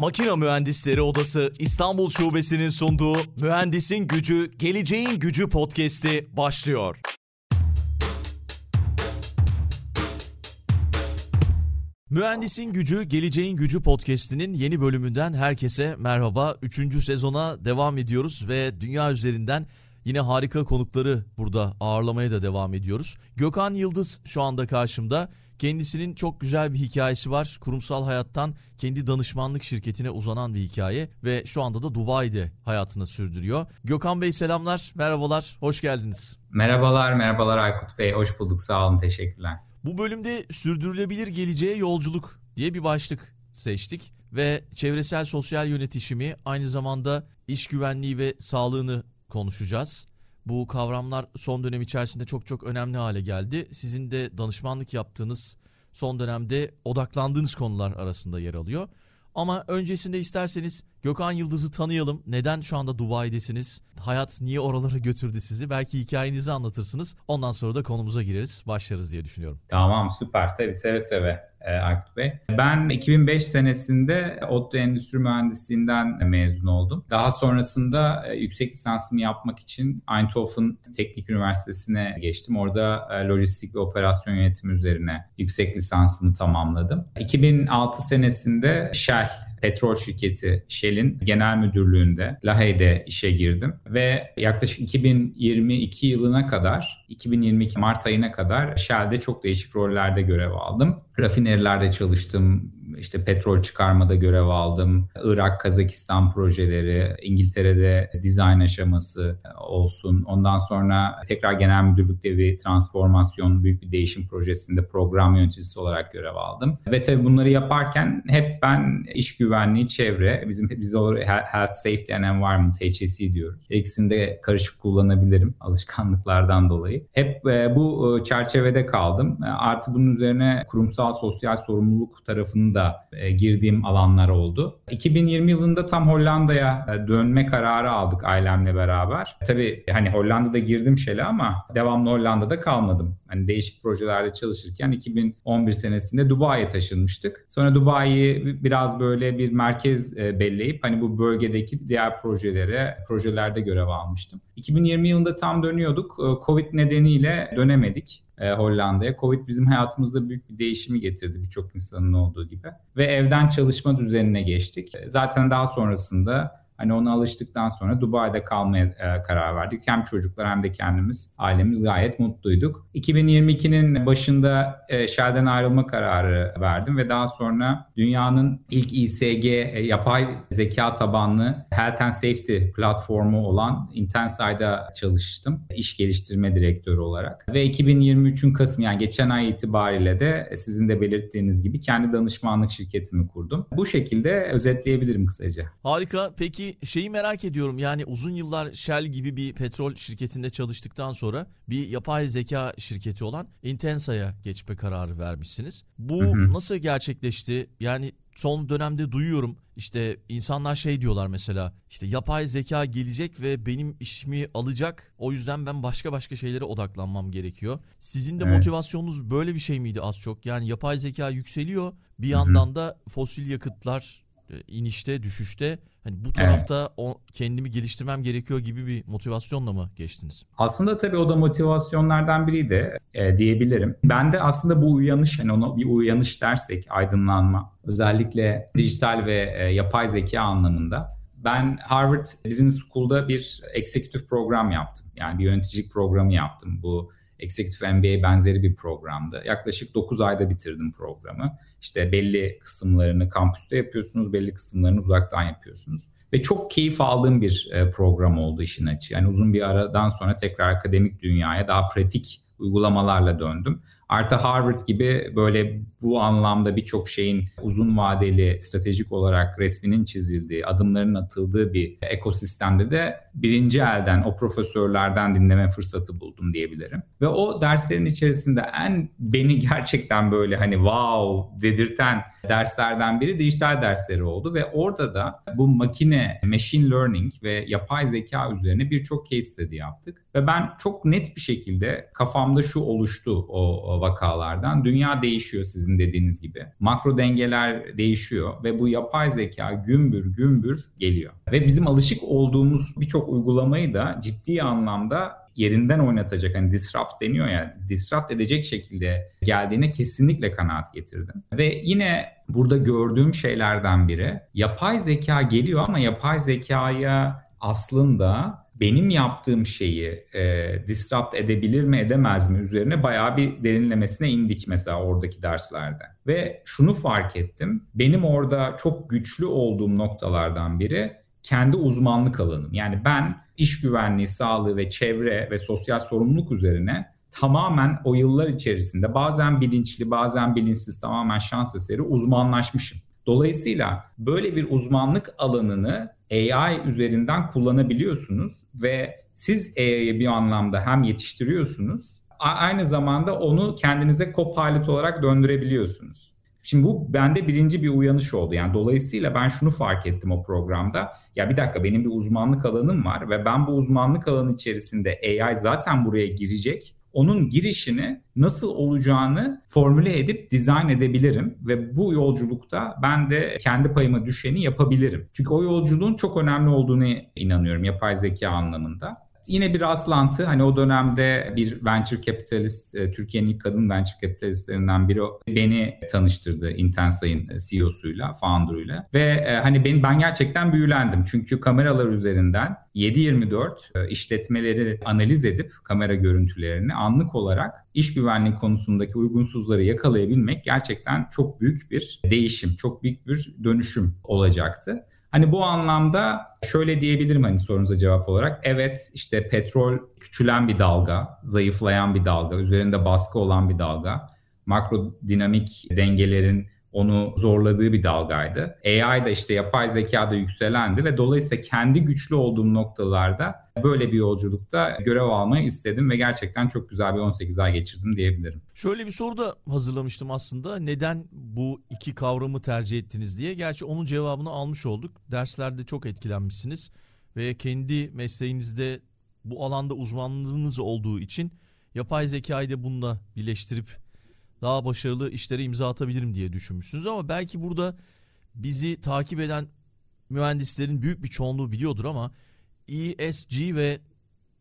Makina Mühendisleri Odası İstanbul Şubesi'nin sunduğu Mühendisin Gücü, Geleceğin Gücü podcast'i başlıyor. Mühendisin Gücü, Geleceğin Gücü podcast'inin yeni bölümünden herkese merhaba. Üçüncü sezona devam ediyoruz ve dünya üzerinden yine harika konukları burada ağırlamaya da devam ediyoruz. Gökhan Yıldız şu anda karşımda. Kendisinin çok güzel bir hikayesi var. Kurumsal hayattan kendi danışmanlık şirketine uzanan bir hikaye ve şu anda da Dubai'de hayatını sürdürüyor. Gökhan Bey selamlar, merhabalar, hoş geldiniz. Merhabalar, merhabalar Aykut Bey. Hoş bulduk, sağ olun, teşekkürler. Bu bölümde sürdürülebilir geleceğe yolculuk diye bir başlık seçtik ve çevresel sosyal yönetişimi aynı zamanda iş güvenliği ve sağlığını konuşacağız. Bu kavramlar son dönem içerisinde çok çok önemli hale geldi. Sizin de danışmanlık yaptığınız son dönemde odaklandığınız konular arasında yer alıyor. Ama öncesinde isterseniz Gökhan Yıldız'ı tanıyalım. Neden şu anda Dubai'desiniz? Hayat niye oralara götürdü sizi? Belki hikayenizi anlatırsınız. Ondan sonra da konumuza gireriz, başlarız diye düşünüyorum. Tamam süper tabii seve seve Aykut Bey. Ben 2005 senesinde ODTÜ Endüstri Mühendisliğinden mezun oldum. Daha sonrasında e, yüksek lisansımı yapmak için Eindhoven Teknik Üniversitesi'ne geçtim. Orada e, lojistik ve operasyon yönetimi üzerine yüksek lisansımı tamamladım. 2006 senesinde Shell petrol şirketi Shell'in genel müdürlüğünde Lahey'de işe girdim ve yaklaşık 2022 yılına kadar 2022 Mart ayına kadar Shell'de çok değişik rollerde görev aldım. Rafinerilerde çalıştım, işte petrol çıkarmada görev aldım. Irak, Kazakistan projeleri, İngiltere'de dizayn aşaması olsun. Ondan sonra tekrar genel müdürlükte bir transformasyon, büyük bir değişim projesinde program yöneticisi olarak görev aldım. Ve tabii bunları yaparken hep ben iş güvenliği, çevre, bizim biz Health, Safety and Environment, HSE diyoruz. İkisini de karışık kullanabilirim alışkanlıklardan dolayı. Hep e, bu e, çerçevede kaldım. E, artı bunun üzerine kurumsal sosyal sorumluluk tarafını da e, girdiğim alanlar oldu. 2020 yılında tam Hollanda'ya e, dönme kararı aldık ailemle beraber. Tabii hani Hollanda'da girdim şele ama devamlı Hollanda'da kalmadım. Hani değişik projelerde çalışırken 2011 senesinde Dubai'ye taşınmıştık. Sonra Dubai'yi biraz böyle bir merkez e, belleyip hani bu bölgedeki diğer projelere, projelerde görev almıştım. 2020 yılında tam dönüyorduk. Covid nedeniyle dönemedik e, Hollanda'ya. Covid bizim hayatımızda büyük bir değişimi getirdi birçok insanın olduğu gibi. Ve evden çalışma düzenine geçtik. Zaten daha sonrasında Hani ona alıştıktan sonra Dubai'de kalmaya e, karar verdik. Hem çocuklar hem de kendimiz, ailemiz gayet mutluyduk. 2022'nin başında e, Shell'den ayrılma kararı verdim ve daha sonra dünyanın ilk ISG e, yapay zeka tabanlı Health and Safety platformu olan Intenside'a çalıştım. İş geliştirme direktörü olarak. Ve 2023'ün Kasım yani geçen ay itibariyle de sizin de belirttiğiniz gibi kendi danışmanlık şirketimi kurdum. Bu şekilde özetleyebilirim kısaca. Harika. Peki şeyi merak ediyorum yani uzun yıllar Shell gibi bir petrol şirketinde çalıştıktan sonra bir yapay zeka şirketi olan Intensa'ya geçme kararı vermişsiniz. Bu hı hı. nasıl gerçekleşti? Yani son dönemde duyuyorum işte insanlar şey diyorlar mesela işte yapay zeka gelecek ve benim işimi alacak o yüzden ben başka başka şeylere odaklanmam gerekiyor. Sizin de evet. motivasyonunuz böyle bir şey miydi az çok? Yani yapay zeka yükseliyor bir yandan da fosil yakıtlar e, inişte düşüşte Hani bu tarafta evet. o kendimi geliştirmem gerekiyor gibi bir motivasyonla mı geçtiniz? Aslında tabii o da motivasyonlardan biriydi e, diyebilirim. Ben de aslında bu uyanış hani ona bir uyanış dersek aydınlanma özellikle dijital ve e, yapay zeka anlamında ben Harvard Business School'da bir executive program yaptım. Yani bir yöneticilik programı yaptım. Bu Executive MBA benzeri bir programdı. Yaklaşık 9 ayda bitirdim programı. İşte belli kısımlarını kampüste yapıyorsunuz, belli kısımlarını uzaktan yapıyorsunuz. Ve çok keyif aldığım bir e, program oldu işin açığı. Yani uzun bir aradan sonra tekrar akademik dünyaya daha pratik uygulamalarla döndüm. Artı Harvard gibi böyle bu anlamda birçok şeyin uzun vadeli stratejik olarak resminin çizildiği, adımların atıldığı bir ekosistemde de birinci elden o profesörlerden dinleme fırsatı buldum diyebilirim. Ve o derslerin içerisinde en beni gerçekten böyle hani wow dedirten derslerden biri dijital dersleri oldu ve orada da bu makine, machine learning ve yapay zeka üzerine birçok case study yaptık. Ve ben çok net bir şekilde kafamda şu oluştu o, o vakalardan. Dünya değişiyor sizin dediğiniz gibi. Makro dengeler değişiyor ve bu yapay zeka gümbür gümbür geliyor. Ve bizim alışık olduğumuz birçok uygulamayı da ciddi anlamda yerinden oynatacak hani disrupt deniyor ya disrupt edecek şekilde geldiğine kesinlikle kanaat getirdim. Ve yine burada gördüğüm şeylerden biri yapay zeka geliyor ama yapay zekaya aslında benim yaptığım şeyi e, disrupt edebilir mi edemez mi üzerine bayağı bir derinlemesine indik mesela oradaki derslerde. Ve şunu fark ettim. Benim orada çok güçlü olduğum noktalardan biri kendi uzmanlık alanım. Yani ben iş güvenliği, sağlığı ve çevre ve sosyal sorumluluk üzerine tamamen o yıllar içerisinde bazen bilinçli bazen bilinçsiz tamamen şans eseri uzmanlaşmışım. Dolayısıyla böyle bir uzmanlık alanını AI üzerinden kullanabiliyorsunuz ve siz AI'yi bir anlamda hem yetiştiriyorsunuz aynı zamanda onu kendinize co-pilot olarak döndürebiliyorsunuz. Şimdi bu bende birinci bir uyanış oldu. Yani dolayısıyla ben şunu fark ettim o programda. Ya bir dakika benim bir uzmanlık alanım var ve ben bu uzmanlık alanı içerisinde AI zaten buraya girecek onun girişini nasıl olacağını formüle edip dizayn edebilirim ve bu yolculukta ben de kendi payıma düşeni yapabilirim. Çünkü o yolculuğun çok önemli olduğunu inanıyorum yapay zeka anlamında. Yine bir rastlantı hani o dönemde bir venture capitalist e, Türkiye'nin ilk kadın venture capitalistlerinden biri beni tanıştırdı Intensa'nın CEO'suyla, founder'ıyla ve e, hani ben, ben gerçekten büyülendim. Çünkü kameralar üzerinden 7-24 e, işletmeleri analiz edip kamera görüntülerini anlık olarak iş güvenliği konusundaki uygunsuzları yakalayabilmek gerçekten çok büyük bir değişim, çok büyük bir dönüşüm olacaktı. Hani bu anlamda şöyle diyebilirim hani sorunuza cevap olarak. Evet işte petrol küçülen bir dalga, zayıflayan bir dalga, üzerinde baskı olan bir dalga. Makro dinamik dengelerin onu zorladığı bir dalgaydı. AI da işte yapay zeka da yükselendi ve dolayısıyla kendi güçlü olduğum noktalarda böyle bir yolculukta görev almayı istedim ve gerçekten çok güzel bir 18 ay geçirdim diyebilirim. Şöyle bir soru da hazırlamıştım aslında. Neden bu iki kavramı tercih ettiniz diye. Gerçi onun cevabını almış olduk. Derslerde çok etkilenmişsiniz ve kendi mesleğinizde bu alanda uzmanlığınız olduğu için yapay zekayı da bununla birleştirip daha başarılı işlere imza atabilirim diye düşünmüşsünüz ama belki burada bizi takip eden mühendislerin büyük bir çoğunluğu biliyordur ama ESG ve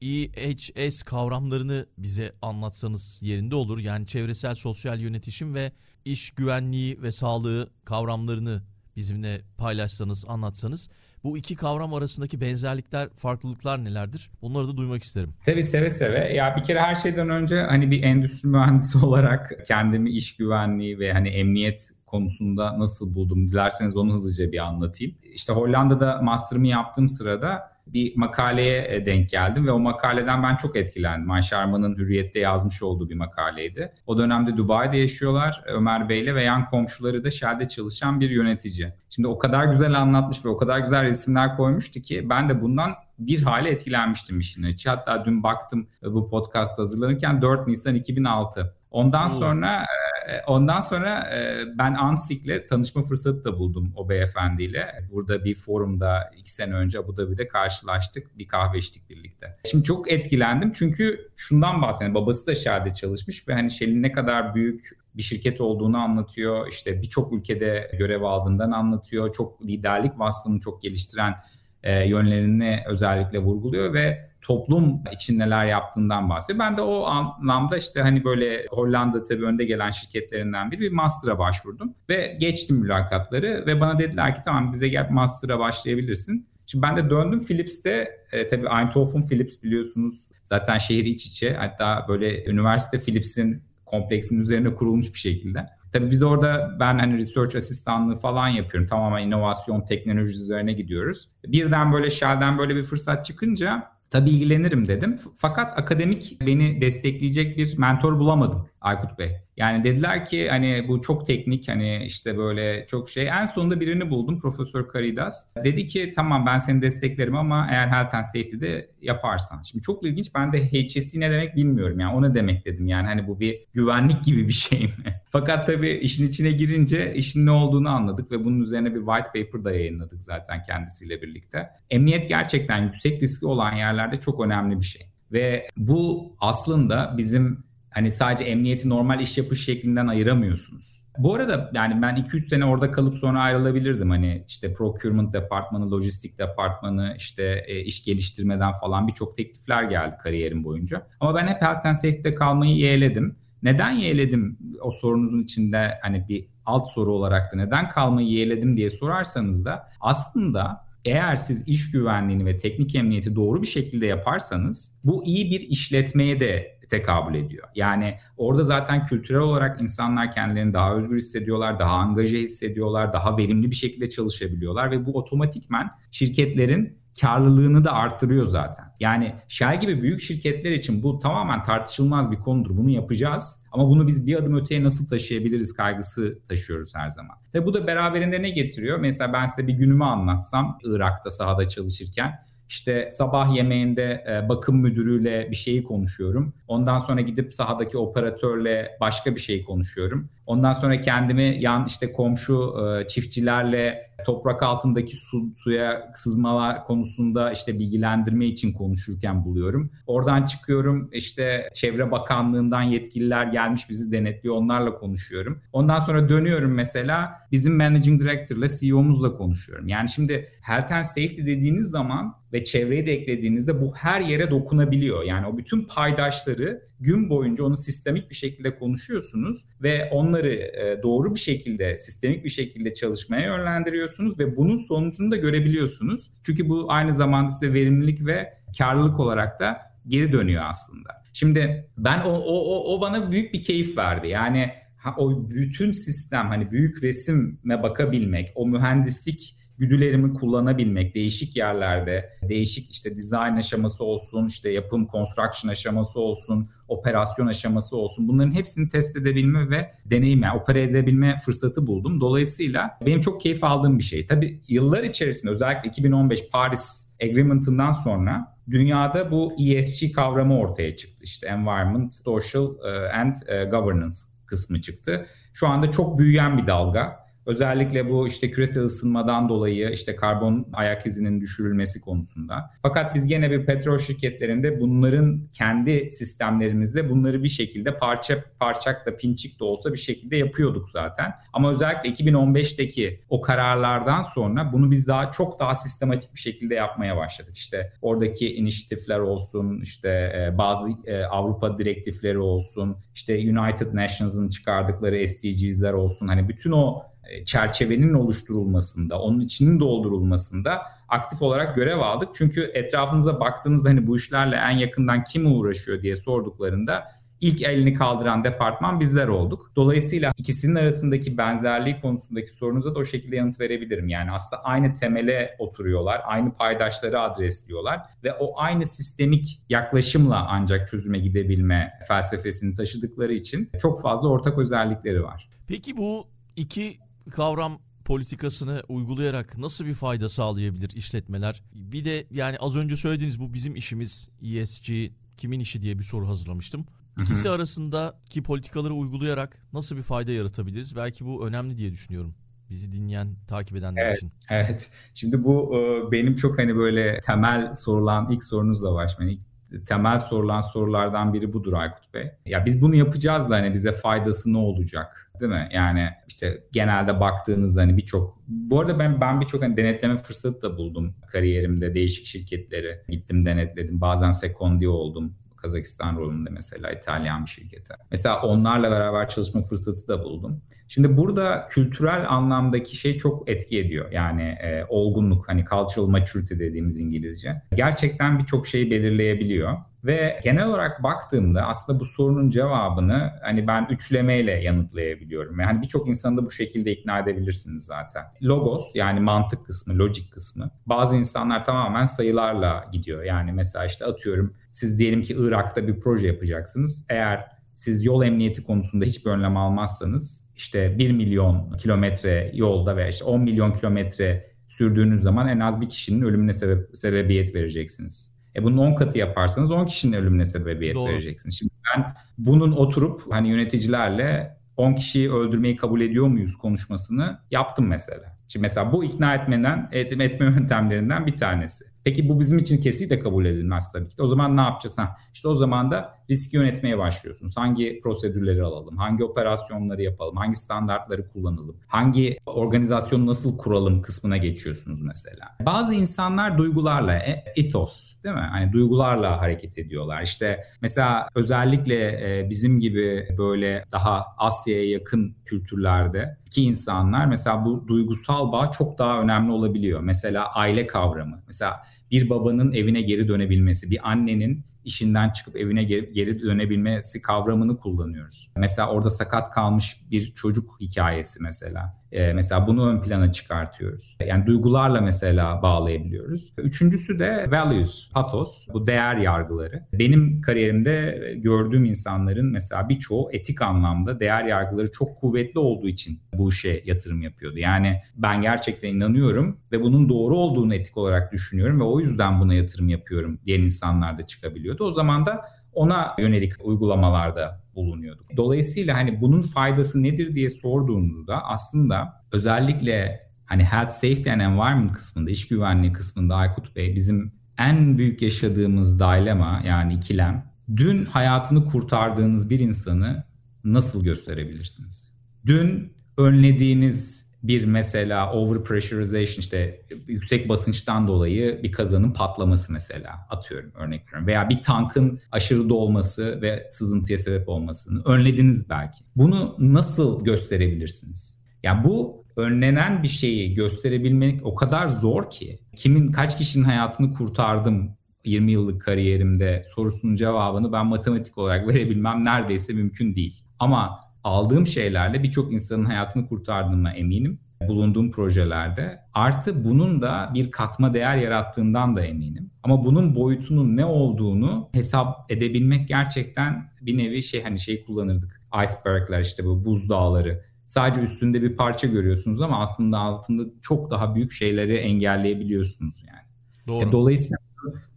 EHS kavramlarını bize anlatsanız yerinde olur. Yani çevresel sosyal yönetişim ve iş güvenliği ve sağlığı kavramlarını bizimle paylaşsanız, anlatsanız. Bu iki kavram arasındaki benzerlikler, farklılıklar nelerdir? Bunları da duymak isterim. Tabii seve seve. Ya bir kere her şeyden önce hani bir endüstri mühendisi olarak kendimi iş güvenliği ve hani emniyet konusunda nasıl buldum dilerseniz onu hızlıca bir anlatayım. İşte Hollanda'da master'ımı yaptığım sırada bir makaleye e, denk geldim ve o makaleden ben çok etkilendim. Ayşe Arman'ın Hürriyet'te yazmış olduğu bir makaleydi. O dönemde Dubai'de yaşıyorlar Ömer Bey'le ve yan komşuları da Shell'de çalışan bir yönetici. Şimdi o kadar güzel anlatmış ve o kadar güzel resimler koymuştu ki ben de bundan bir hale etkilenmiştim işin açı. Hatta dün baktım e, bu podcast hazırlanırken 4 Nisan 2006. Ondan sonra e, ondan sonra e, ben Ansik'le tanışma fırsatı da buldum o beyefendiyle. Burada bir forumda iki sene önce Abu Dhabi'de karşılaştık. Bir kahve içtik birlikte. Şimdi çok etkilendim çünkü şundan bahsediyor. Babası da Shell'de çalışmış ve hani Shell'in ne kadar büyük bir şirket olduğunu anlatıyor. İşte birçok ülkede görev aldığından anlatıyor. Çok liderlik vasfını çok geliştiren e, yönlerini özellikle vurguluyor ve toplum için neler yaptığından bahsediyor. Ben de o anlamda işte hani böyle Hollanda tabii önde gelen şirketlerinden biri bir master'a başvurdum ve geçtim mülakatları ve bana dediler ki tamam bize gel master'a başlayabilirsin. Şimdi ben de döndüm Philips'te e, tabii Eindhoven Philips biliyorsunuz zaten şehir iç içe hatta böyle üniversite Philips'in kompleksinin üzerine kurulmuş bir şekilde. Tabii biz orada ben hani research asistanlığı falan yapıyorum. Tamamen inovasyon teknoloji üzerine gidiyoruz. Birden böyle Shell'den böyle bir fırsat çıkınca tabii ilgilenirim dedim. Fakat akademik beni destekleyecek bir mentor bulamadım Aykut Bey. Yani dediler ki hani bu çok teknik hani işte böyle çok şey. En sonunda birini buldum Profesör Karidas. Dedi ki tamam ben seni desteklerim ama eğer health and safety'de yaparsan. Şimdi çok ilginç ben de HSC ne demek bilmiyorum yani o ne demek dedim yani hani bu bir güvenlik gibi bir şey mi? Fakat tabii işin içine girince işin ne olduğunu anladık ve bunun üzerine bir white paper da yayınladık zaten kendisiyle birlikte. Emniyet gerçekten yüksek riski olan yerlerde çok önemli bir şey. Ve bu aslında bizim Hani sadece emniyeti normal iş yapış şeklinden ayıramıyorsunuz. Bu arada yani ben 2-3 sene orada kalıp sonra ayrılabilirdim. Hani işte procurement departmanı, lojistik departmanı, işte e, iş geliştirmeden falan birçok teklifler geldi kariyerim boyunca. Ama ben hep health and safety'de kalmayı yeğledim. Neden yeğledim o sorunuzun içinde hani bir alt soru olarak da neden kalmayı yeğledim diye sorarsanız da aslında eğer siz iş güvenliğini ve teknik emniyeti doğru bir şekilde yaparsanız bu iyi bir işletmeye de tekabül ediyor. Yani orada zaten kültürel olarak insanlar kendilerini daha özgür hissediyorlar, daha angaje hissediyorlar, daha verimli bir şekilde çalışabiliyorlar ve bu otomatikmen şirketlerin karlılığını da arttırıyor zaten. Yani Shell gibi büyük şirketler için bu tamamen tartışılmaz bir konudur. Bunu yapacağız ama bunu biz bir adım öteye nasıl taşıyabiliriz kaygısı taşıyoruz her zaman. Ve bu da beraberinde ne getiriyor? Mesela ben size bir günümü anlatsam Irak'ta sahada çalışırken işte sabah yemeğinde e, bakım müdürüyle bir şeyi konuşuyorum. Ondan sonra gidip sahadaki operatörle başka bir şey konuşuyorum. Ondan sonra kendimi yan işte komşu e, çiftçilerle toprak altındaki su, suya sızmalar konusunda işte bilgilendirme için konuşurken buluyorum. Oradan çıkıyorum işte Çevre Bakanlığı'ndan yetkililer gelmiş bizi denetliyor onlarla konuşuyorum. Ondan sonra dönüyorum mesela bizim Managing Director'la CEO'muzla konuşuyorum. Yani şimdi Health and Safety dediğiniz zaman ve çevreyi de eklediğinizde bu her yere dokunabiliyor. Yani o bütün paydaşları gün boyunca onu sistemik bir şekilde konuşuyorsunuz ve onları e, doğru bir şekilde, sistemik bir şekilde çalışmaya yönlendiriyorsunuz ve bunun sonucunu da görebiliyorsunuz. Çünkü bu aynı zamanda size verimlilik ve karlılık olarak da geri dönüyor aslında. Şimdi ben o, o, o bana büyük bir keyif verdi. Yani o bütün sistem hani büyük resime bakabilmek, o mühendislik güdülerimi kullanabilmek değişik yerlerde, değişik işte design aşaması olsun, işte yapım construction aşaması olsun, operasyon aşaması olsun. Bunların hepsini test edebilme ve deneyim yani edebilme fırsatı buldum. Dolayısıyla benim çok keyif aldığım bir şey. Tabii yıllar içerisinde özellikle 2015 Paris Agreement'ından sonra dünyada bu ESG kavramı ortaya çıktı. İşte Environment, Social e, and e, Governance kısmı çıktı. Şu anda çok büyüyen bir dalga. Özellikle bu işte küresel ısınmadan dolayı işte karbon ayak izinin düşürülmesi konusunda. Fakat biz gene bir petrol şirketlerinde bunların kendi sistemlerimizde bunları bir şekilde parça parçak da pinçik de olsa bir şekilde yapıyorduk zaten. Ama özellikle 2015'teki o kararlardan sonra bunu biz daha çok daha sistematik bir şekilde yapmaya başladık. İşte oradaki inisiyatifler olsun, işte e, bazı e, Avrupa direktifleri olsun, işte United Nations'ın çıkardıkları SDGs'ler olsun. Hani bütün o çerçevenin oluşturulmasında, onun içinin doldurulmasında aktif olarak görev aldık. Çünkü etrafınıza baktığınızda hani bu işlerle en yakından kim uğraşıyor diye sorduklarında ilk elini kaldıran departman bizler olduk. Dolayısıyla ikisinin arasındaki benzerliği konusundaki sorunuza da o şekilde yanıt verebilirim. Yani aslında aynı temele oturuyorlar, aynı paydaşları adresliyorlar ve o aynı sistemik yaklaşımla ancak çözüme gidebilme felsefesini taşıdıkları için çok fazla ortak özellikleri var. Peki bu iki kavram politikasını uygulayarak nasıl bir fayda sağlayabilir işletmeler? Bir de yani az önce söylediğiniz bu bizim işimiz ESG kimin işi diye bir soru hazırlamıştım. İkisi hı hı. arasındaki politikaları uygulayarak nasıl bir fayda yaratabiliriz? Belki bu önemli diye düşünüyorum. Bizi dinleyen, takip edenler evet, için. Evet. Şimdi bu e, benim çok hani böyle temel sorulan ilk sorunuzla başlayayım. İlk temel sorulan sorulardan biri budur Aykut Bey. Ya biz bunu yapacağız da hani bize faydası ne olacak? Değil mi? Yani işte genelde baktığınızda hani birçok bu arada ben ben birçok hani denetleme fırsatı da buldum kariyerimde değişik şirketleri gittim denetledim. Bazen sekondi oldum. Kazakistan rolünde mesela İtalyan bir şirkete. Mesela onlarla beraber çalışma fırsatı da buldum. Şimdi burada kültürel anlamdaki şey çok etki ediyor. Yani e, olgunluk hani cultural maturity dediğimiz İngilizce. Gerçekten birçok şeyi belirleyebiliyor. Ve genel olarak baktığımda aslında bu sorunun cevabını hani ben üçlemeyle yanıtlayabiliyorum. Yani birçok insanı da bu şekilde ikna edebilirsiniz zaten. Logos yani mantık kısmı, lojik kısmı. Bazı insanlar tamamen sayılarla gidiyor. Yani mesela işte atıyorum siz diyelim ki Irak'ta bir proje yapacaksınız. Eğer siz yol emniyeti konusunda hiçbir önlem almazsanız işte 1 milyon kilometre yolda veya işte 10 milyon kilometre sürdüğünüz zaman en az bir kişinin ölümüne sebep, sebebiyet vereceksiniz. E bunun 10 katı yaparsanız 10 kişinin ölümüne sebebiyet Doğru. vereceksiniz. Şimdi ben bunun oturup hani yöneticilerle 10 kişiyi öldürmeyi kabul ediyor muyuz konuşmasını yaptım mesela. Şimdi mesela bu ikna etmeden etme yöntemlerinden bir tanesi. Peki bu bizim için kesinlikle kabul edilmez tabii ki. O zaman ne yapacağız? Ha, işte o zaman da risk yönetmeye başlıyorsunuz. Hangi prosedürleri alalım? Hangi operasyonları yapalım? Hangi standartları kullanalım? Hangi organizasyonu nasıl kuralım kısmına geçiyorsunuz mesela. Bazı insanlar duygularla, e, ethos değil mi? Hani duygularla hareket ediyorlar. İşte mesela özellikle e, bizim gibi böyle daha Asya'ya yakın kültürlerde ki insanlar mesela bu duygusal bağ çok daha önemli olabiliyor. Mesela aile kavramı. Mesela bir babanın evine geri dönebilmesi, bir annenin işinden çıkıp evine geri dönebilmesi kavramını kullanıyoruz. Mesela orada sakat kalmış bir çocuk hikayesi mesela. Ee, mesela bunu ön plana çıkartıyoruz. Yani duygularla mesela bağlayabiliyoruz. Üçüncüsü de values, pathos, bu değer yargıları. Benim kariyerimde gördüğüm insanların mesela birçoğu etik anlamda değer yargıları çok kuvvetli olduğu için bu işe yatırım yapıyordu. Yani ben gerçekten inanıyorum ve bunun doğru olduğunu etik olarak düşünüyorum ve o yüzden buna yatırım yapıyorum diyen insanlar da çıkabiliyordu. O zaman da ona yönelik uygulamalarda bulunuyorduk. Dolayısıyla hani bunun faydası nedir diye sorduğunuzda aslında özellikle hani health safety and environment kısmında, iş güvenliği kısmında Aykut Bey bizim en büyük yaşadığımız dilema yani ikilem. Dün hayatını kurtardığınız bir insanı nasıl gösterebilirsiniz? Dün önlediğiniz bir mesela overpressurization işte yüksek basınçtan dolayı bir kazanın patlaması mesela atıyorum örnek veriyorum veya bir tankın aşırı dolması ve sızıntıya sebep olmasını önlediniz belki. Bunu nasıl gösterebilirsiniz? Ya yani bu önlenen bir şeyi gösterebilmek o kadar zor ki kimin kaç kişinin hayatını kurtardım 20 yıllık kariyerimde sorusunun cevabını ben matematik olarak verebilmem neredeyse mümkün değil. Ama aldığım şeylerle birçok insanın hayatını kurtardığına eminim bulunduğum projelerde. Artı bunun da bir katma değer yarattığından da eminim. Ama bunun boyutunun ne olduğunu hesap edebilmek gerçekten bir nevi şey hani şey kullanırdık. Icebergler işte bu buzdağları. Sadece üstünde bir parça görüyorsunuz ama aslında altında çok daha büyük şeyleri engelleyebiliyorsunuz yani. Doğru. E, dolayısıyla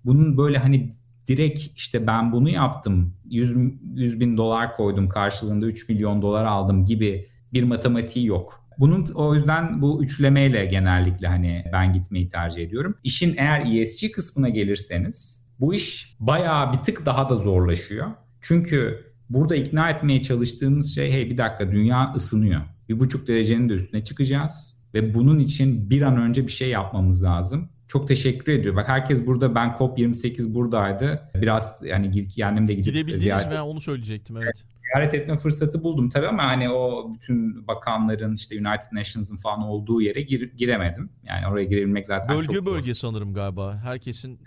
bunun böyle hani direkt işte ben bunu yaptım 100, 100 bin dolar koydum karşılığında 3 milyon dolar aldım gibi bir matematiği yok. Bunun o yüzden bu üçlemeyle genellikle hani ben gitmeyi tercih ediyorum. İşin eğer ESG kısmına gelirseniz bu iş bayağı bir tık daha da zorlaşıyor. Çünkü burada ikna etmeye çalıştığınız şey hey bir dakika dünya ısınıyor. Bir buçuk derecenin de üstüne çıkacağız ve bunun için bir an önce bir şey yapmamız lazım çok teşekkür ediyor. Bak herkes burada ben COP28 buradaydı. Biraz yani kendim de gidip Gidebildiniz mi? Onu söyleyecektim evet ziyaret etme fırsatı buldum tabii ama hani o bütün bakanların işte United Nations'ın falan olduğu yere gir, giremedim. Yani oraya girebilmek zaten bölge çok bölge zor. sanırım galiba. Herkesin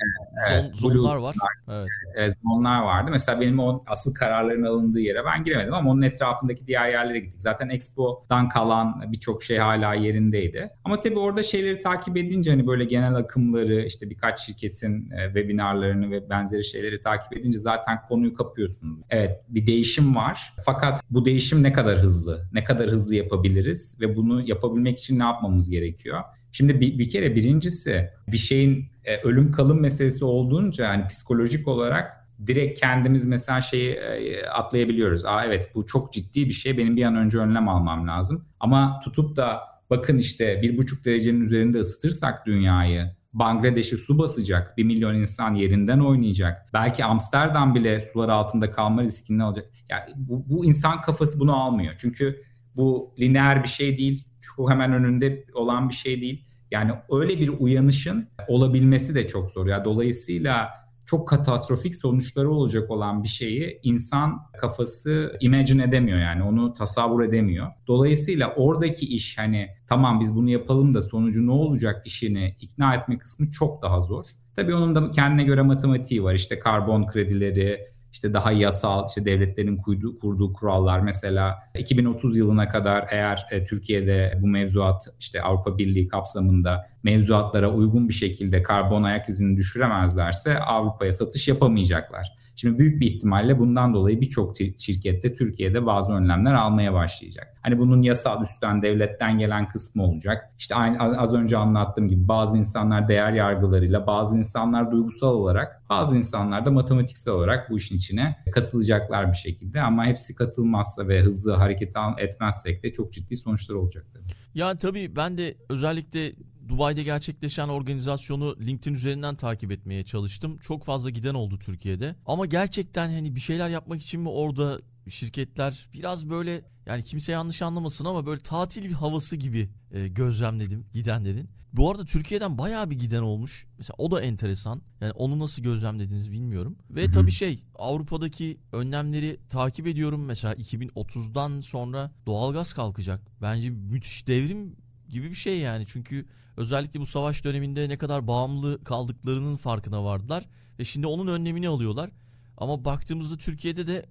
evet, zon, zonlar var. Evet. evet. Zonlar vardı. Mesela benim o asıl kararların alındığı yere ben giremedim ama onun etrafındaki diğer yerlere gittik. Zaten Expo'dan kalan birçok şey hala yerindeydi. Ama tabii orada şeyleri takip edince hani böyle genel akımları işte birkaç şirketin e, webinarlarını ve benzeri şeyleri takip edince zaten konuyu kapıyorsunuz. Evet bir değişim var var. Fakat bu değişim ne kadar hızlı? Ne kadar hızlı yapabiliriz ve bunu yapabilmek için ne yapmamız gerekiyor? Şimdi bir, bir kere birincisi bir şeyin e, ölüm kalım meselesi olduğunca yani psikolojik olarak direkt kendimiz mesela şeyi e, atlayabiliyoruz. Aa evet bu çok ciddi bir şey benim bir an önce önlem almam lazım. Ama tutup da bakın işte bir buçuk derecenin üzerinde ısıtırsak dünyayı Bangladeş'e su basacak. Bir milyon insan yerinden oynayacak. Belki Amsterdam bile sular altında kalma riskini alacak. Yani bu, bu insan kafası bunu almıyor. Çünkü bu lineer bir şey değil. Çok hemen önünde olan bir şey değil. Yani öyle bir uyanışın olabilmesi de çok zor. Yani dolayısıyla çok katastrofik sonuçları olacak olan bir şeyi insan kafası imagine edemiyor yani onu tasavvur edemiyor. Dolayısıyla oradaki iş hani tamam biz bunu yapalım da sonucu ne olacak işini ikna etme kısmı çok daha zor. Tabii onun da kendine göre matematiği var. İşte karbon kredileri, işte daha yasal işte devletlerin kurduğu, kurduğu kurallar mesela 2030 yılına kadar eğer e, Türkiye'de bu mevzuat işte Avrupa Birliği kapsamında mevzuatlara uygun bir şekilde karbon ayak izini düşüremezlerse Avrupa'ya satış yapamayacaklar. Şimdi büyük bir ihtimalle bundan dolayı birçok şirkette Türkiye'de bazı önlemler almaya başlayacak. Hani bunun yasal üstten devletten gelen kısmı olacak. İşte aynı az önce anlattığım gibi bazı insanlar değer yargılarıyla, bazı insanlar duygusal olarak, bazı insanlar da matematiksel olarak bu işin içine katılacaklar bir şekilde. Ama hepsi katılmazsa ve hızlı hareket etmezsek de çok ciddi sonuçlar olacak. Ya tabii ben de özellikle Dubai'de gerçekleşen organizasyonu LinkedIn üzerinden takip etmeye çalıştım. Çok fazla giden oldu Türkiye'de. Ama gerçekten hani bir şeyler yapmak için mi orada şirketler biraz böyle yani kimse yanlış anlamasın ama böyle tatil bir havası gibi e, gözlemledim gidenlerin. Bu arada Türkiye'den bayağı bir giden olmuş. Mesela o da enteresan. Yani onu nasıl gözlemlediniz bilmiyorum. Ve Hı-hı. tabii şey Avrupa'daki önlemleri takip ediyorum. Mesela 2030'dan sonra doğalgaz kalkacak. Bence müthiş devrim gibi bir şey yani. Çünkü özellikle bu savaş döneminde ne kadar bağımlı kaldıklarının farkına vardılar. Ve şimdi onun önlemini alıyorlar. Ama baktığımızda Türkiye'de de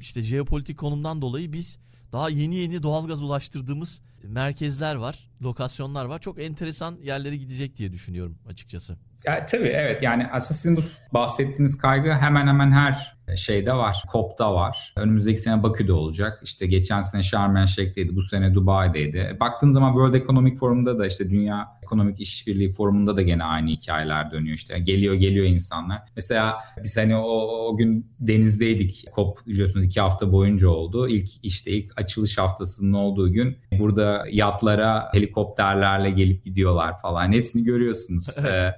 işte jeopolitik konumdan dolayı biz daha yeni yeni doğalgaz ulaştırdığımız merkezler var, lokasyonlar var. Çok enteresan yerlere gidecek diye düşünüyorum açıkçası. Ya, tabii evet yani aslında sizin bu bahsettiğiniz kaygı hemen hemen her şeyde var. COP'da var. Önümüzdeki sene Bakü'de olacak. İşte geçen sene Sharm el. Bu sene Dubai'deydi. Baktığın zaman World Economic Forum'da da işte Dünya Ekonomik İşbirliği Forum'unda da gene aynı hikayeler dönüyor işte. Geliyor geliyor insanlar. Mesela biz hani o, o gün denizdeydik. COP biliyorsunuz iki hafta boyunca oldu. İlk işte ilk açılış haftasının olduğu gün burada yatlara helikopterlerle gelip gidiyorlar falan. Hepsini görüyorsunuz. Evet.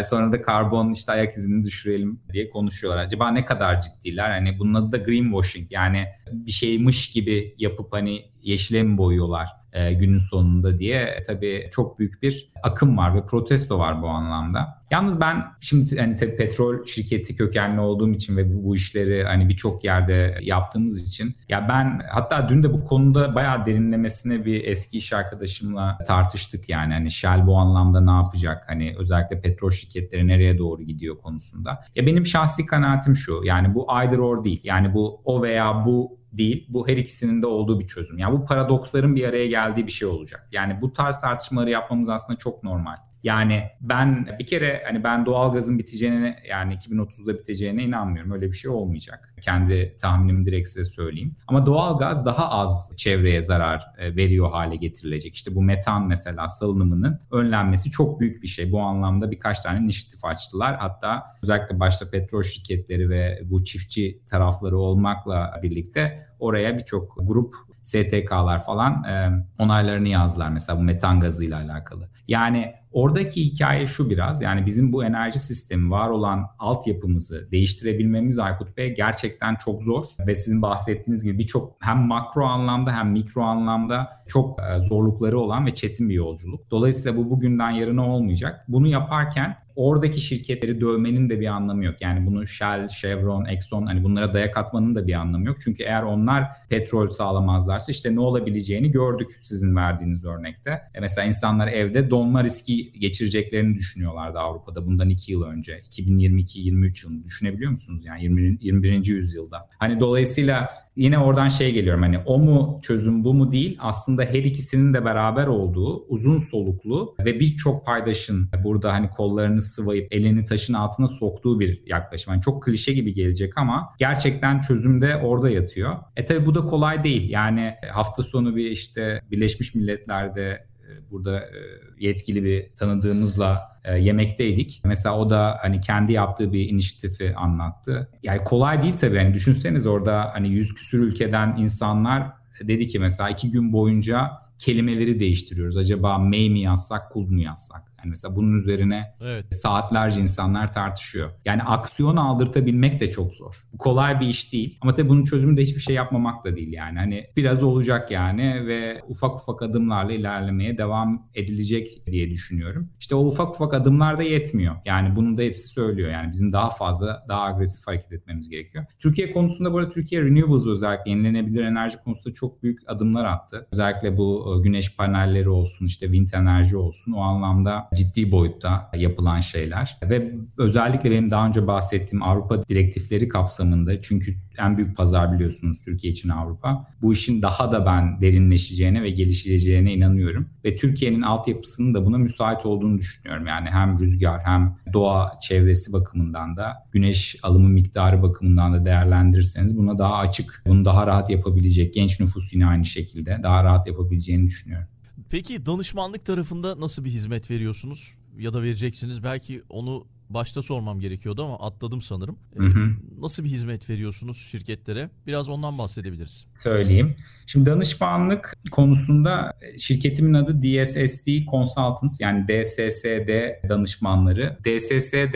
Ee, sonra da karbon işte ayak izini düşürelim diye konuşuyorlar. Acaba ne kadar ciddiler? Hani bunun adı da greenwashing. Yani bir şeymiş gibi yapıp hani yeşile mi boyuyorlar e, günün sonunda diye e, tabii çok büyük bir akım var ve protesto var bu anlamda. Yalnız ben şimdi hani tabii petrol şirketi kökenli olduğum için ve bu, bu işleri hani birçok yerde yaptığımız için ya ben hatta dün de bu konuda bayağı derinlemesine bir eski iş arkadaşımla tartıştık yani hani Shell bu anlamda ne yapacak hani özellikle petrol şirketleri nereye doğru gidiyor konusunda. Ya benim şahsi kanaatim şu yani bu either or değil yani bu o veya bu değil. Bu her ikisinin de olduğu bir çözüm. Yani bu paradoksların bir araya geldiği bir şey olacak. Yani bu tarz tartışmaları yapmamız aslında çok normal. Yani ben bir kere hani ben doğalgazın biteceğine yani 2030'da biteceğine inanmıyorum. Öyle bir şey olmayacak. Kendi tahminimi direkt size söyleyeyim. Ama doğalgaz daha az çevreye zarar e, veriyor hale getirilecek. İşte bu metan mesela salınımının önlenmesi çok büyük bir şey. Bu anlamda birkaç tane inisiyatif açtılar. Hatta özellikle başta petrol şirketleri ve bu çiftçi tarafları olmakla birlikte oraya birçok grup STK'lar falan e, onaylarını yazdılar mesela bu metan gazıyla alakalı. Yani oradaki hikaye şu biraz yani bizim bu enerji sistemi var olan altyapımızı değiştirebilmemiz Aykut Bey gerçekten çok zor ve sizin bahsettiğiniz gibi birçok hem makro anlamda hem mikro anlamda çok e, zorlukları olan ve çetin bir yolculuk. Dolayısıyla bu bugünden yarına olmayacak. Bunu yaparken oradaki şirketleri dövmenin de bir anlamı yok. Yani bunu Shell, Chevron, Exxon hani bunlara dayak atmanın da bir anlamı yok. Çünkü eğer onlar petrol sağlamazlarsa işte ne olabileceğini gördük sizin verdiğiniz örnekte. E mesela insanlar evde donma riski geçireceklerini düşünüyorlardı Avrupa'da bundan iki yıl önce. 2022-23 yılını düşünebiliyor musunuz? Yani 20, 21. yüzyılda. Hani dolayısıyla yine oradan şey geliyorum hani o mu çözüm bu mu değil aslında her ikisinin de beraber olduğu uzun soluklu ve birçok paydaşın burada hani kollarını sıvayıp elini taşın altına soktuğu bir yaklaşım. Yani çok klişe gibi gelecek ama gerçekten çözüm de orada yatıyor. E tabi bu da kolay değil. Yani hafta sonu bir işte Birleşmiş Milletler'de burada e, yetkili bir tanıdığımızla e, yemekteydik. Mesela o da hani kendi yaptığı bir inisiyatifi anlattı. Yani kolay değil tabii. Yani düşünseniz orada hani yüz küsür ülkeden insanlar dedi ki mesela iki gün boyunca kelimeleri değiştiriyoruz. Acaba May mi yazsak, kul mu yazsak? Yani mesela bunun üzerine evet. saatlerce insanlar tartışıyor. Yani aksiyon aldırtabilmek de çok zor. Bu kolay bir iş değil. Ama tabii bunun çözümü de hiçbir şey yapmamak da değil yani. Hani biraz olacak yani ve ufak ufak adımlarla ilerlemeye devam edilecek diye düşünüyorum. İşte o ufak ufak adımlar da yetmiyor. Yani bunun da hepsi söylüyor. Yani bizim daha fazla, daha agresif hareket etmemiz gerekiyor. Türkiye konusunda bu arada Türkiye Renewables özellikle yenilenebilir enerji konusunda çok büyük adımlar attı. Özellikle bu e, güneş panelleri olsun, işte wind enerji olsun o anlamda ciddi boyutta yapılan şeyler ve özellikle benim daha önce bahsettiğim Avrupa direktifleri kapsamında çünkü en büyük pazar biliyorsunuz Türkiye için Avrupa. Bu işin daha da ben derinleşeceğine ve gelişeceğine inanıyorum. Ve Türkiye'nin altyapısının da buna müsait olduğunu düşünüyorum. Yani hem rüzgar hem doğa çevresi bakımından da güneş alımı miktarı bakımından da değerlendirirseniz buna daha açık, bunu daha rahat yapabilecek genç nüfus yine aynı şekilde daha rahat yapabileceğini düşünüyorum. Peki danışmanlık tarafında nasıl bir hizmet veriyorsunuz ya da vereceksiniz? Belki onu başta sormam gerekiyordu ama atladım sanırım. Hı hı. Nasıl bir hizmet veriyorsunuz şirketlere? Biraz ondan bahsedebiliriz. Söyleyeyim. Şimdi danışmanlık konusunda şirketimin adı DSSD Consultants yani DSSD danışmanları. DSSD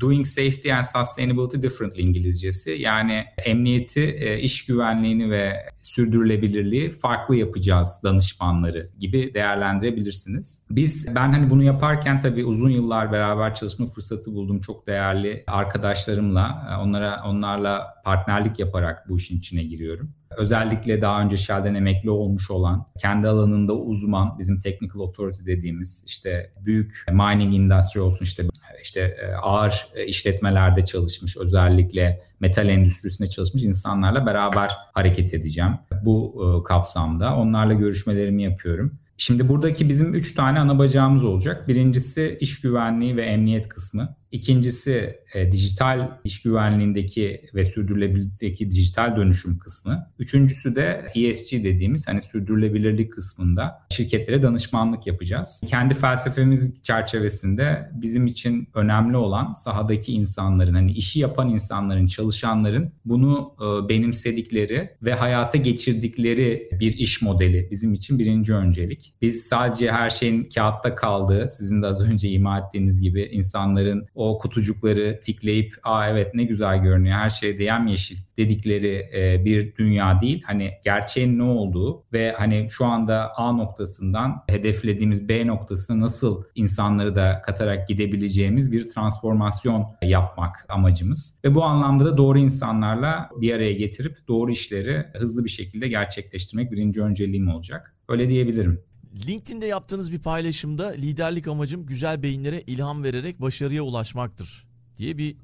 Doing Safety and Sustainability Differently İngilizcesi. Yani emniyeti, e, iş güvenliğini ve sürdürülebilirliği farklı yapacağız danışmanları gibi değerlendirebilirsiniz. Biz ben hani bunu yaparken tabii uzun yıllar beraber çalışma fırsatı buldum. Çok değerli arkadaşlarımla e, onlara onlarla partnerlik yaparak bu işin içine giriyorum. Özellikle daha önce Shell'den emekli olmuş olan, kendi alanında uzman, bizim technical authority dediğimiz işte büyük mining industry olsun işte işte e, ağır işletmelerde çalışmış, özellikle metal endüstrisinde çalışmış insanlarla beraber hareket edeceğim bu e, kapsamda. Onlarla görüşmelerimi yapıyorum. Şimdi buradaki bizim üç tane ana bacağımız olacak. Birincisi iş güvenliği ve emniyet kısmı. İkincisi e, dijital iş güvenliğindeki ve sürdürülebilirlikteki dijital dönüşüm kısmı. Üçüncüsü de ESG dediğimiz hani sürdürülebilirlik kısmında şirketlere danışmanlık yapacağız. Kendi felsefemiz çerçevesinde bizim için önemli olan sahadaki insanların hani işi yapan insanların, çalışanların bunu e, benimsedikleri ve hayata geçirdikleri bir iş modeli bizim için birinci öncelik. Biz sadece her şeyin kağıtta kaldığı, sizin de az önce ima ettiğiniz gibi insanların o o kutucukları tikleyip aa evet ne güzel görünüyor her şey de yemyeşil dedikleri e, bir dünya değil. Hani gerçeğin ne olduğu ve hani şu anda A noktasından hedeflediğimiz B noktasına nasıl insanları da katarak gidebileceğimiz bir transformasyon yapmak amacımız. Ve bu anlamda da doğru insanlarla bir araya getirip doğru işleri hızlı bir şekilde gerçekleştirmek birinci önceliğim olacak. Öyle diyebilirim. LinkedIn'de yaptığınız bir paylaşımda liderlik amacım güzel beyinlere ilham vererek başarıya ulaşmaktır diye bir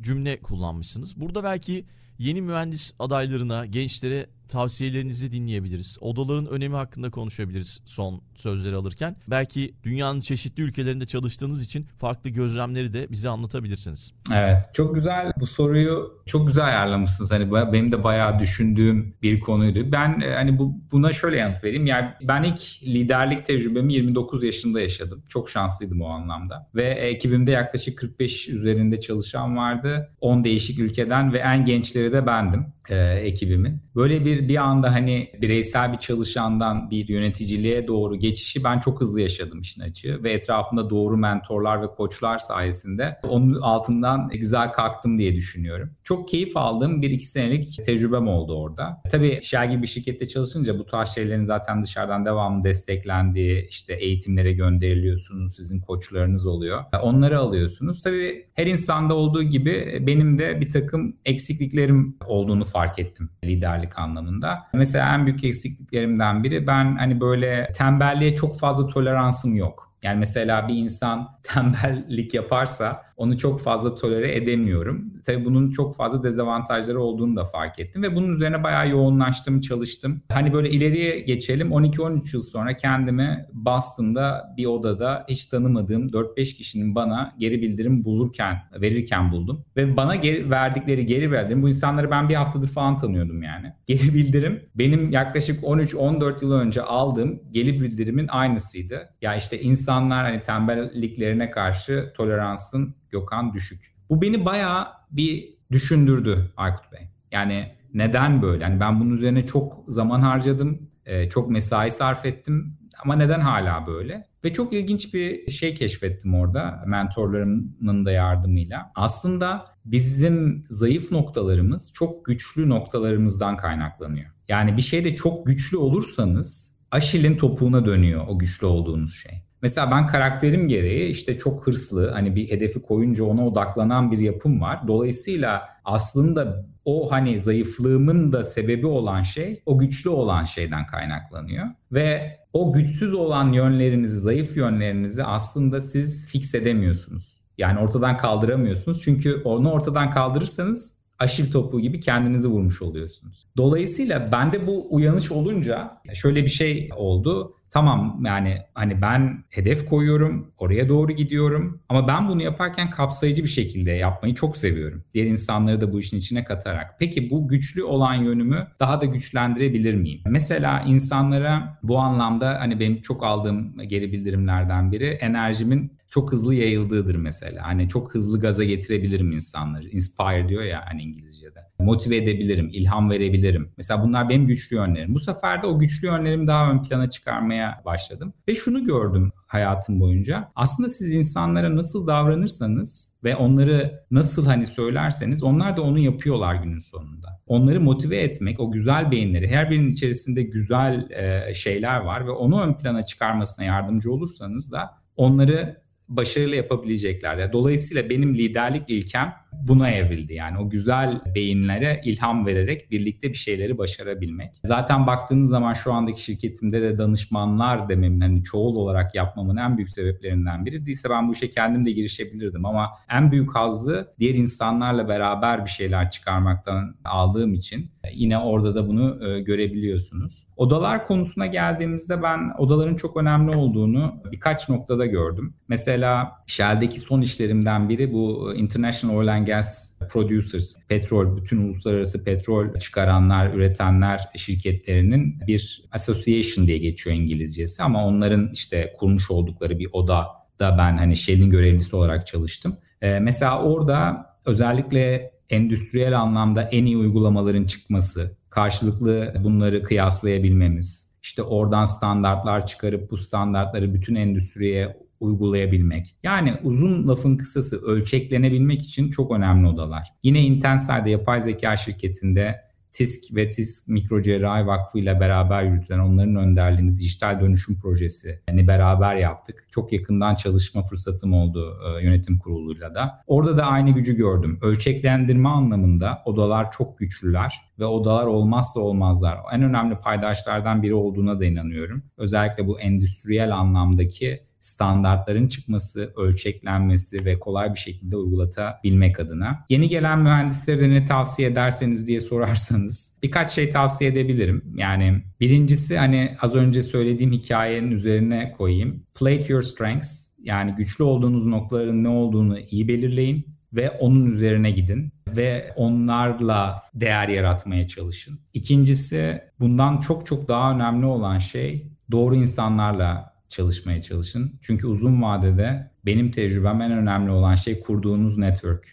cümle kullanmışsınız. Burada belki yeni mühendis adaylarına, gençlere tavsiyelerinizi dinleyebiliriz. Odaların önemi hakkında konuşabiliriz son sözleri alırken. Belki dünyanın çeşitli ülkelerinde çalıştığınız için farklı gözlemleri de bize anlatabilirsiniz. Evet, çok güzel. Bu soruyu çok güzel ayarlamışsınız. Hani benim de bayağı düşündüğüm bir konuydu. Ben e, hani bu buna şöyle yanıt vereyim. Yani ben ilk liderlik tecrübemi 29 yaşında yaşadım. Çok şanslıydım o anlamda. Ve ekibimde yaklaşık 45 üzerinde çalışan vardı. 10 değişik ülkeden ve en gençleri de bendim e, ekibimin. Böyle bir bir anda hani bireysel bir çalışandan bir yöneticiliğe doğru geçişi ben çok hızlı yaşadım işin açığı ve etrafımda doğru mentorlar ve koçlar sayesinde onun altından güzel kalktım diye düşünüyorum. Çok keyif aldığım bir iki senelik tecrübem oldu orada. Tabii Shell gibi bir şirkette çalışınca bu tarz şeylerin zaten dışarıdan devamlı desteklendiği işte eğitimlere gönderiliyorsunuz, sizin koçlarınız oluyor. Onları alıyorsunuz. Tabii her insanda olduğu gibi benim de bir takım eksikliklerim olduğunu fark ettim liderlik anlamında. Mesela en büyük eksikliklerimden biri ben hani böyle tembelliğe çok fazla toleransım yok. Yani mesela bir insan tembellik yaparsa onu çok fazla tolere edemiyorum. Tabii bunun çok fazla dezavantajları olduğunu da fark ettim ve bunun üzerine bayağı yoğunlaştım, çalıştım. Hani böyle ileriye geçelim 12-13 yıl sonra kendimi Boston'da bir odada hiç tanımadığım 4-5 kişinin bana geri bildirim bulurken, verirken buldum. Ve bana geri, verdikleri geri bildirim, bu insanları ben bir haftadır falan tanıyordum yani. Geri bildirim benim yaklaşık 13-14 yıl önce aldığım geri bildirimin aynısıydı. Ya işte insanlar hani tembelliklerine karşı toleransın Gökhan düşük. Bu beni bayağı bir düşündürdü Aykut Bey. Yani neden böyle? Yani ben bunun üzerine çok zaman harcadım, e, çok mesai sarf ettim ama neden hala böyle? Ve çok ilginç bir şey keşfettim orada mentorlarımın da yardımıyla. Aslında bizim zayıf noktalarımız çok güçlü noktalarımızdan kaynaklanıyor. Yani bir şeyde çok güçlü olursanız Aşil'in topuğuna dönüyor o güçlü olduğunuz şey. Mesela ben karakterim gereği işte çok hırslı hani bir hedefi koyunca ona odaklanan bir yapım var. Dolayısıyla aslında o hani zayıflığımın da sebebi olan şey o güçlü olan şeyden kaynaklanıyor. Ve o güçsüz olan yönlerinizi, zayıf yönlerinizi aslında siz fix edemiyorsunuz. Yani ortadan kaldıramıyorsunuz. Çünkü onu ortadan kaldırırsanız aşil topu gibi kendinizi vurmuş oluyorsunuz. Dolayısıyla bende bu uyanış olunca şöyle bir şey oldu. Tamam yani hani ben hedef koyuyorum, oraya doğru gidiyorum ama ben bunu yaparken kapsayıcı bir şekilde yapmayı çok seviyorum. Diğer insanları da bu işin içine katarak. Peki bu güçlü olan yönümü daha da güçlendirebilir miyim? Mesela insanlara bu anlamda hani benim çok aldığım geri bildirimlerden biri enerjimin çok hızlı yayıldığıdır mesela. Hani çok hızlı gaza getirebilirim insanları. Inspire diyor ya hani İngilizce'de. Motive edebilirim, ilham verebilirim. Mesela bunlar benim güçlü yönlerim. Bu sefer de o güçlü yönlerimi daha ön plana çıkarmaya başladım. Ve şunu gördüm hayatım boyunca. Aslında siz insanlara nasıl davranırsanız ve onları nasıl hani söylerseniz onlar da onu yapıyorlar günün sonunda. Onları motive etmek, o güzel beyinleri, her birinin içerisinde güzel şeyler var ve onu ön plana çıkarmasına yardımcı olursanız da onları başarılı yapabileceklerdi. Dolayısıyla benim liderlik ilkem buna evrildi. Yani o güzel beyinlere ilham vererek birlikte bir şeyleri başarabilmek. Zaten baktığınız zaman şu andaki şirketimde de danışmanlar dememin hani çoğul olarak yapmamın en büyük sebeplerinden biri. Değilse ben bu işe kendim de girişebilirdim ama en büyük hazzı diğer insanlarla beraber bir şeyler çıkarmaktan aldığım için yine orada da bunu e, görebiliyorsunuz. Odalar konusuna geldiğimizde ben odaların çok önemli olduğunu birkaç noktada gördüm. Mesela Shell'deki son işlerimden biri bu International Oil and Gas Producers, petrol, bütün uluslararası petrol çıkaranlar, üretenler şirketlerinin bir association diye geçiyor İngilizcesi ama onların işte kurmuş oldukları bir oda da ben hani Shell'in görevlisi olarak çalıştım. Ee, mesela orada özellikle endüstriyel anlamda en iyi uygulamaların çıkması, karşılıklı bunları kıyaslayabilmemiz, işte oradan standartlar çıkarıp bu standartları bütün endüstriye uygulayabilmek. Yani uzun lafın kısası ölçeklenebilmek için çok önemli odalar. Yine Intenside'de yapay zeka şirketinde TISK ve TISK Mikrocerrahi Vakfı ile beraber yürütülen onların önderliğinde dijital dönüşüm projesi yani beraber yaptık. Çok yakından çalışma fırsatım oldu e, yönetim kuruluyla da. Orada da aynı gücü gördüm. Ölçeklendirme anlamında odalar çok güçlüler ve odalar olmazsa olmazlar. En önemli paydaşlardan biri olduğuna da inanıyorum. Özellikle bu endüstriyel anlamdaki standartların çıkması, ölçeklenmesi ve kolay bir şekilde uygulatabilmek adına. Yeni gelen mühendislere ne tavsiye ederseniz diye sorarsanız birkaç şey tavsiye edebilirim. Yani birincisi hani az önce söylediğim hikayenin üzerine koyayım. Play to your strengths yani güçlü olduğunuz noktaların ne olduğunu iyi belirleyin ve onun üzerine gidin ve onlarla değer yaratmaya çalışın. İkincisi bundan çok çok daha önemli olan şey doğru insanlarla çalışmaya çalışın. Çünkü uzun vadede benim tecrübem en önemli olan şey kurduğunuz network,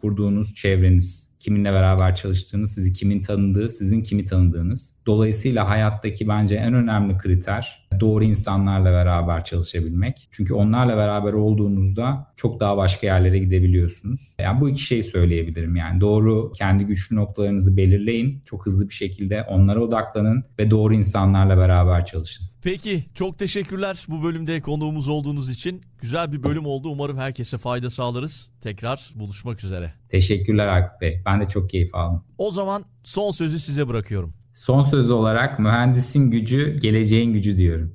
kurduğunuz çevreniz. Kiminle beraber çalıştığınız, sizi kimin tanıdığı, sizin kimi tanıdığınız. Dolayısıyla hayattaki bence en önemli kriter doğru insanlarla beraber çalışabilmek. Çünkü onlarla beraber olduğunuzda çok daha başka yerlere gidebiliyorsunuz. Yani bu iki şeyi söyleyebilirim. Yani doğru kendi güçlü noktalarınızı belirleyin. Çok hızlı bir şekilde onlara odaklanın ve doğru insanlarla beraber çalışın. Peki çok teşekkürler bu bölümde konuğumuz olduğunuz için. Güzel bir bölüm oldu. Umarım herkese fayda sağlarız. Tekrar buluşmak üzere. Teşekkürler Akif Bey. Ben de çok keyif aldım. O zaman son sözü size bırakıyorum. Son söz olarak mühendisin gücü, geleceğin gücü diyorum.